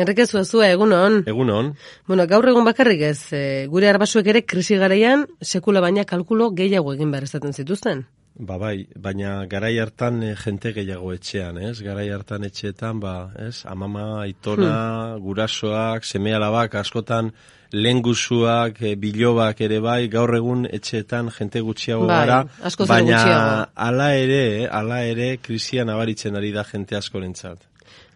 Enrique Zuazua, egun hon. Egun hon. Bueno, gaur egun bakarrik ez, e, gure arbasuek ere krisi garaian sekula baina kalkulo gehiago egin behar ezaten zituzten. Ba bai, baina garai hartan e, jente gehiago etxean, ez? Garai hartan etxeetan, ba, ez? Amama, aitona, hmm. gurasoak, seme alabak, askotan lengusuak, e, bilobak ere bai, gaur egun etxeetan jente gutxiago bai, gara, baina ala ere, ala ere krisian abaritzen ari da jente askorentzat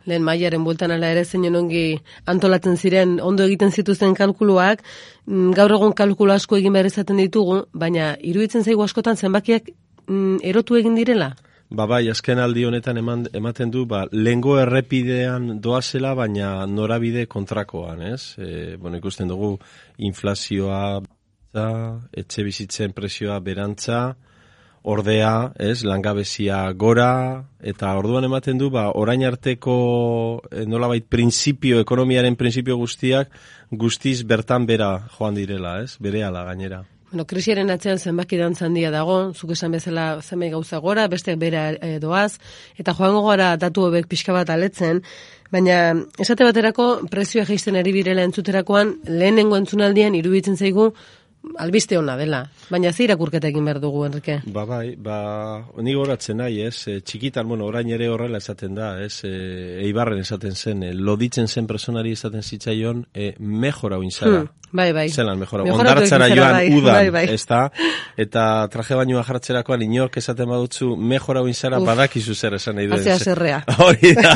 lehen mailaren bultan ala ere zein ongi antolatzen ziren ondo egiten zituzten kalkuluak, mm, gaur egun kalkulu asko egin behar izaten ditugu, baina iruditzen zaigu askotan zenbakiak mm, erotu egin direla? Ba bai, azken aldi honetan eman, ematen du, ba, lengo errepidean doazela, baina norabide kontrakoan, ez? E, bueno, ikusten dugu inflazioa, etxe bizitzen presioa berantza, ordea, ez, langabezia gora, eta orduan ematen du, ba, orain arteko e, nolabait printzipio, ekonomiaren printzipio guztiak, guztiz bertan bera joan direla, ez, bere ala gainera. Bueno, krisiaren atzean zenbaki dantzan dia dago, zuk esan bezala zenbait gauza gora, beste bera e, doaz, eta joango gara datu hobek pixka bat aletzen, baina esate baterako prezioa geisten ari birela entzuterakoan, lehenengo entzunaldian iruditzen zaigu, albiste ona dela. Baina ze irakurketa egin behar dugu, Enrique? Ba, bai, ba, ni goratzen nahi, ez, e, txikitan, bueno, orain ere horrela esaten da, ez, e, eibarren esaten zen, e, loditzen zen personari esaten zitzaion, e, mejora oinzara. Hmm. Bai, bai. Zelan, mejora. Ondartzara joan bai, udan, bai, bai. ez da? Eta traje bainoa jartzerakoan inork esaten badutzu mejora oinzara badakizu zer esan nahi du. Azea zerrea. Hori da.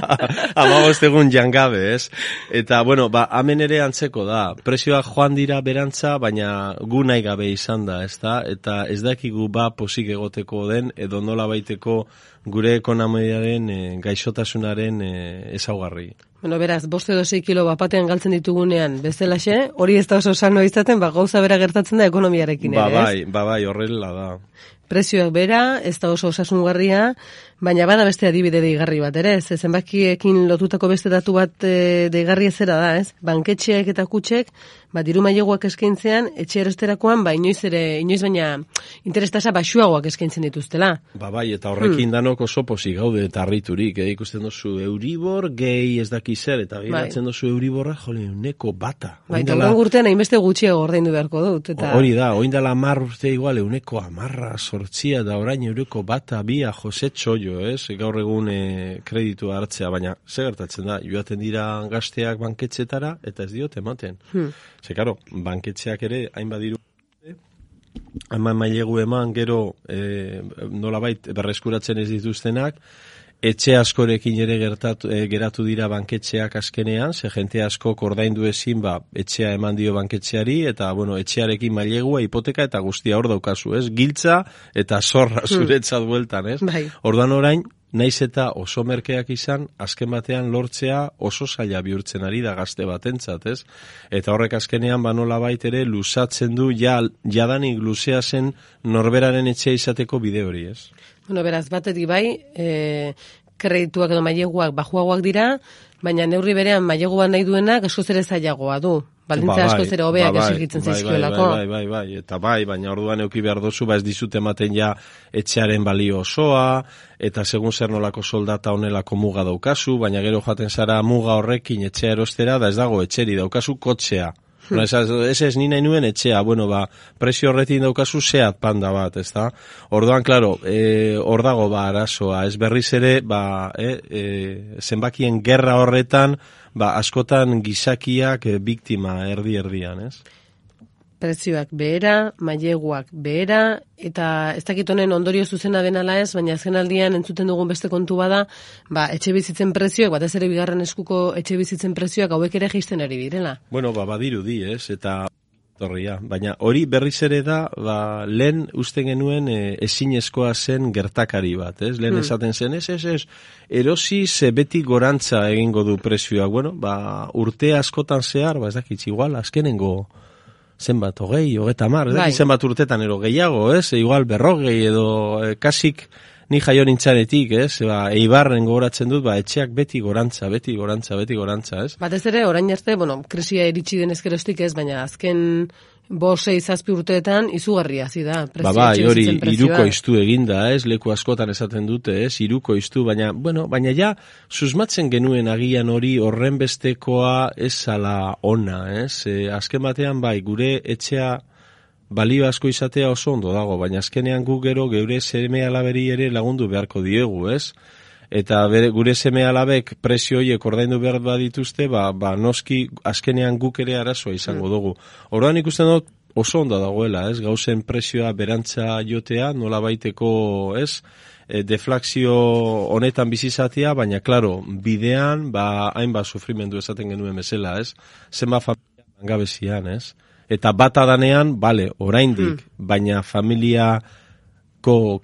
Amagoz egun jangabe, ez? Eta, bueno, ba, amen ere antzeko da. Presioa joan dira berantza, baina gu nahi gabe izan da, ez da? Eta ez dakigu ba posik egoteko den, edo nola baiteko gure ekonomiaren e, gaixotasunaren e, ezaugarri. Bueno, beraz, boste edo kilo bapatean galtzen ditugunean, bezalaxe, hori ez da oso sano izaten, ba, gauza bera gertatzen da ekonomiarekin ba, ere, ba, bai, ba, bai, horrela da. Prezioak bera, ez da oso osasungarria, baina bada beste adibide deigarri bat, ere, ez zenbakiekin lotutako beste datu bat e, deigarri ezera da, ez? Banketxeak eta kutsek, ba, diru maileguak eskaintzean, etxe erosterakoan, ba, inoiz ere, inoiz baina, interestasa basuagoak eskaintzen dituztela. Ba, bai, eta horrekin hmm. danok oso posi gaude eta harriturik, eh? ikusten dozu Euribor, gehi ez daki zer, eta giratzen bai. dozu Euriborra, jole, uneko bata. Bai, eta horren gurtean, hainbeste gutxiago ordaindu beharko dut. Eta... Hori da, oin dala mar urte igual, uneko amarra sortzia, da orain eureko bata, bia, jose txollo, ez? Gaur egun e, kreditu hartzea, baina, ze gertatzen da, joaten dira gazteak banketxetara, eta ez diote ematen. Hmm. Ze, karo, banketxeak ere, hainbat diru, ama mailegu eman, gero, e, nolabait, berreskuratzen ez dituztenak, etxe askorekin ere gertatu, e, geratu dira banketxeak azkenean, ze jente asko kordaindu ezin, ba, etxea eman dio banketxeari, eta, bueno, etxearekin mailegua, hipoteka, eta guztia hor daukazu, ez? Giltza eta zorra hmm. zuretzat bueltan, ez? Bai. Ordan orain, naiz eta oso merkeak izan, azken batean lortzea oso zaila bihurtzen ari da gazte batentzat, ez? Eta horrek azkenean banola ere lusatzen du ja, jadanik luzea zen norberaren etxea izateko bide hori, ez? Bueno, beraz, batetik bai, e, kredituak edo maileguak bajuagoak dira, baina neurri berean maileguan nahi duenak askoz ere zailagoa du. Balintza ba, asko zere hobeak ba, bai, esigitzen bai, zaizkiolako. Bai, bai, bai, bai, eta bai, baina orduan euki behar dozu, ba ez dizute ematen ja etxearen balio osoa, eta segun zer nolako soldata honelako muga daukazu, baina gero jaten zara muga horrekin etxea erostera, da ez dago etxeri daukazu kotxea. Hmm. Ez ez nina inuen etxea, bueno, ba, presio horretin daukazu zeat panda bat, ez da? Orduan, klaro, e, hor dago ba, arazoa, ez berriz ere, ba, e, e, zenbakien gerra horretan, ba, askotan gizakiak e, biktima erdi-erdian, ez? Prezioak behera, maileguak behera, eta ez dakit honen ondorio zuzena denala ez, baina azken aldian entzuten dugun beste kontu bada, ba, etxe bizitzen prezioak, batez ere bigarren eskuko etxe bizitzen prezioak hauek ere jisten ari direla. Bueno, ba, badiru di, ez, eta torria, baina hori berriz ere da, ba, lehen usten genuen e, ezinezkoa zen gertakari bat, ez? Lehen hmm. esaten zen, ez, ez, ez, erosi ze beti gorantza egingo du prezioak, bueno, ba, urte askotan zehar, ba, ez dakit, igual, azkenengo, zenbat, hogei, hogeta mar, bai. zenbat urtetan ero gehiago, ez? Igual berrogei edo e, kasik ni jaio nintzanetik, ez? Ba, eibarren gogoratzen dut, ba, etxeak beti gorantza, beti gorantza, beti gorantza, ez? Batez ere, orain arte, bueno, krisia iritsi den ezkerostik ez, baina azken bosei zazpi urteetan izugarria zi da. Ba, bai, hori iruko iztu eginda, ez, leku askotan esaten dute, ez, iruko iztu, baina, bueno, baina ja, susmatzen genuen agian hori horren bestekoa ez ala ona, ez, e, azken batean, bai, gure etxea balio asko izatea oso ondo dago, baina azkenean gu gero geure seme alaberi ere lagundu beharko diegu, ez? Eta bere, gure seme alabek presio horiek ordaindu behar badituzte, ba, ba noski azkenean guk ere arazoa izango mm. dugu. Oroan ikusten dut oso ondo dagoela, ez? Gauzen presioa berantza jotea, nola baiteko, ez? E, deflakzio honetan bizizatia, baina, klaro, bidean, ba, hainba sufrimendu esaten genuen bezala, ez? Zenba familia gabezian, ez? eta bata danean, bale, oraindik, hmm. baina familiako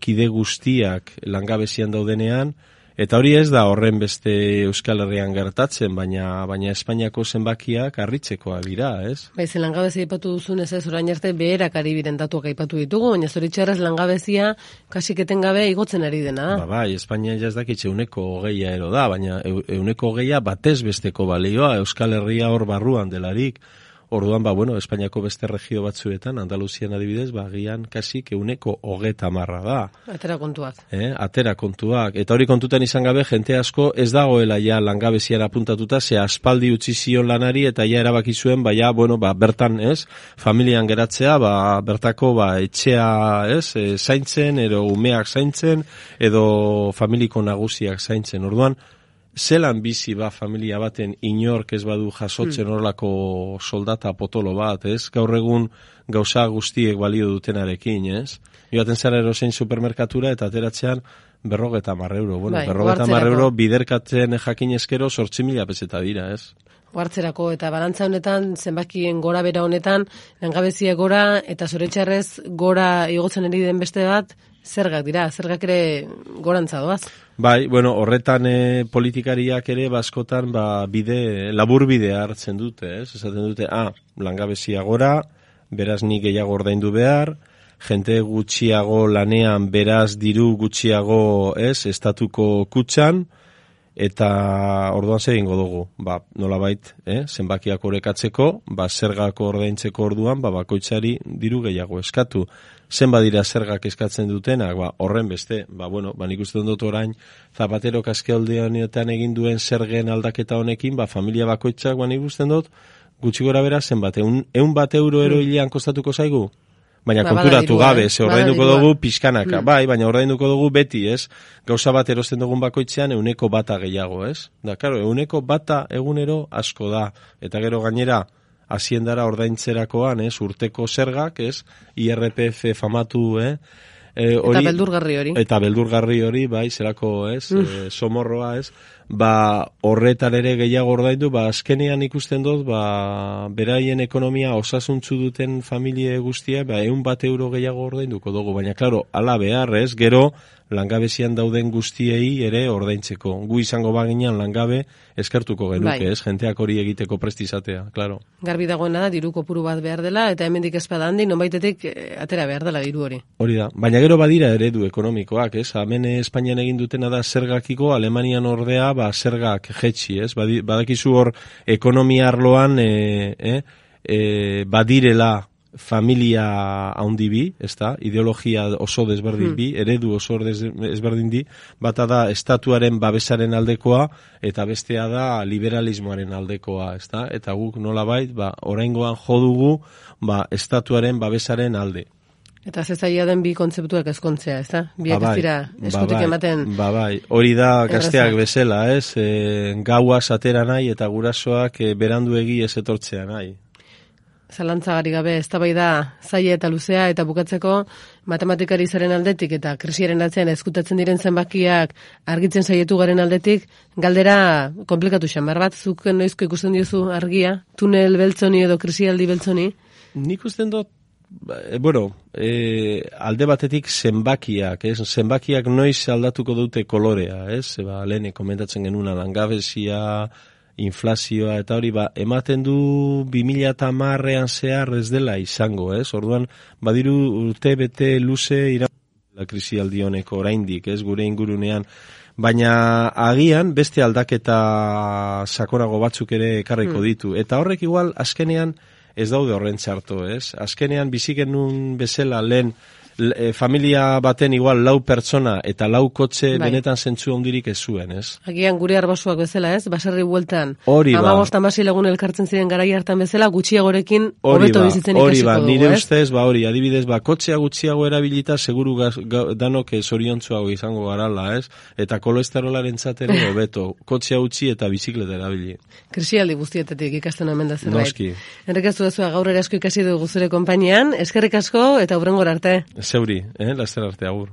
kide guztiak langabezian daudenean, eta hori ez da horren beste Euskal Herrian gertatzen, baina baina Espainiako zenbakiak harritzekoa dira, ez? Bai, ze langabezia ipatu duzun ez ez orain arte beherak ari biren datuak aipatu ditugu, baina zoritxarraz langabezia kasiketen gabe igotzen ari dena. Ba, bai, Espainia jaz dakitxe uneko hogeia ero da, baina euneko hogeia batez besteko balioa Euskal Herria hor barruan delarik, Orduan, ba, bueno, Espainiako beste regio batzuetan, Andaluzian adibidez, ba, gian kasik euneko hogeta marra da. Atera kontuak. Eh, atera kontuak. Eta hori kontutan izan gabe, jente asko ez dagoela ja langabeziara apuntatuta, ze aspaldi utzi zion lanari, eta ja erabaki zuen, ba, ja, bueno, ba, bertan, ez, familian geratzea, ba, bertako, ba, etxea, ez, e, zaintzen, edo umeak zaintzen, edo familiko nagusiak zaintzen. Orduan, zelan bizi ba familia baten inork ez badu jasotzen hmm. horlako soldata potolo bat, ez? Gaur egun gauza guztiek balio dutenarekin, ez? Joaten zara erosein supermerkatura eta ateratzean berrogeta mar euro. Bueno, bai, berrogeta mar euro biderkatzen jakin eskero sortzi mila peseta dira, ez? Guartzerako eta balantza honetan, zenbakien gora bera honetan, langabezie gora eta zoretxarrez gora igotzen eri den beste bat, zergak dira, zergak ere gorantza doaz. Bai, bueno, horretan e, politikariak ere baskotan ba, bide, labur bidea hartzen dute, ez? Esaten dute, ah, langabezia gora, beraz ni gehiago ordaindu behar, jente gutxiago lanean beraz diru gutxiago, ez, estatuko kutxan, eta orduan zer egingo dugu, ba, nolabait, eh, zenbakiak orekatzeko, ba, zergako ordaintzeko orduan, ba, bakoitzari diru gehiago eskatu zen badira zergak eskatzen dutenak, ba, horren beste, ba, bueno, ba, nik uste dut orain, zapatero kaskeolde honetan egin duen zergen aldaketa honekin, ba, familia bakoitzak, ba, nik uste dut, gutxi gora bera, zen bat, eun, bat euro ero mm. kostatuko zaigu? Baina ba, konturatu gabe, eh? ze ordainduko dugu pixkanaka, mm. bai, baina ordainduko dugu beti, ez? Gauza bat erosten dugun bakoitzean euneko bata gehiago, ez? Da, karo, euneko bata egunero asko da. Eta gero gainera, haziendara ordaintzerakoan, ez, urteko zergak, ez, IRPF famatu, eh, E, hori, eta beldurgarri hori. Eta beldurgarri hori, bai, zerako, ez, mm. e, somorroa, ez, ba, horretan ere gehiago ordaindu, ba, azkenean ikusten dut, ba, beraien ekonomia osasuntzu duten familie guztia, ba, eun bat euro gehiago ordainduko dugu, baina, klaro, ala behar, ez, gero, langabezian dauden guztiei ere ordaintzeko. Gu izango baginan langabe eskertuko genuke, bai. ez? Jenteak hori egiteko prestizatea, claro. Garbi dagoena da, diru kopuru bat behar dela, eta hemendik ezpada handi, nonbaitetik eh, atera behar dela diru hori. Hori da. Baina gero badira eredu ekonomikoak, ez? Hemen Espainian egin dutena da zergakiko, Alemanian ordea, ba, zergak jetxi, ez? Badakizu hor ekonomia arloan, e, e, e, badirela familia handi bi, ez da, ideologia oso desberdin hmm. bi, eredu oso desberdin di, bata da estatuaren babesaren aldekoa, eta bestea da liberalismoaren aldekoa, ez da, eta guk nola bait, ba, oraingoan jodugu, ba, estatuaren babesaren alde. Eta zezaia den bi kontzeptuak ezkontzea, ez da? Biak ba, bai, ez dira ba eskutik bai, ematen... Ba, bai, hori da gazteak bezala, ez? E, gaua satera nahi eta gurasoak e, berandu egi ez etortzea nahi zalantzagari gabe ez da zaia eta luzea eta bukatzeko matematikari zaren aldetik eta krisiaren atzean ezkutatzen diren zenbakiak argitzen zaietu garen aldetik galdera komplikatu xamar bat zuk noizko ikusten diozu argia tunel beltzoni edo krisialdi beltzoni nik usten dut e, bueno, e, alde batetik zenbakiak, ez? zenbakiak noiz aldatuko dute kolorea, ez? Eba, lehen komentatzen genuna langabezia, inflazioa eta hori ba, ematen du 2000 eta marrean zehar ez dela izango, ez? Orduan, badiru urte bete luze ira la krisi aldioneko oraindik, ez? Gure ingurunean, baina agian beste aldaketa sakonago batzuk ere ekarriko hmm. ditu. Eta horrek igual, azkenean, ez daude horren txarto, ez? Azkenean biziken nun bezala lehen e, familia baten igual lau pertsona eta lau kotxe Bai. benetan zentzu ondirik ez zuen, ez? Agian gure arbasuak bezala, ez? Baserri bueltan. Hori ba. Amabost amasi lagun elkartzen ziren garai hartan bezala, gutxiagorekin Hori hobeto ba, bizitzen hori ikasiko ba, dugu, nire ez? ustez, ba hori, adibidez, ba, kotxea gutxiago erabilita, seguru gaz, ga, danok zoriontzuago izango garala, ez? Eta kolesterolaren ere hobeto, kotxea utzi eta bizikleta erabili. Krisialdi guztietetik ikasten omen da zerbait. Noski. Enrik ez gaur ere asko ikasi dugu zure konpainian, eskerrik asko eta hurrengora arte. Zeuri, eh? Laster arte, agur.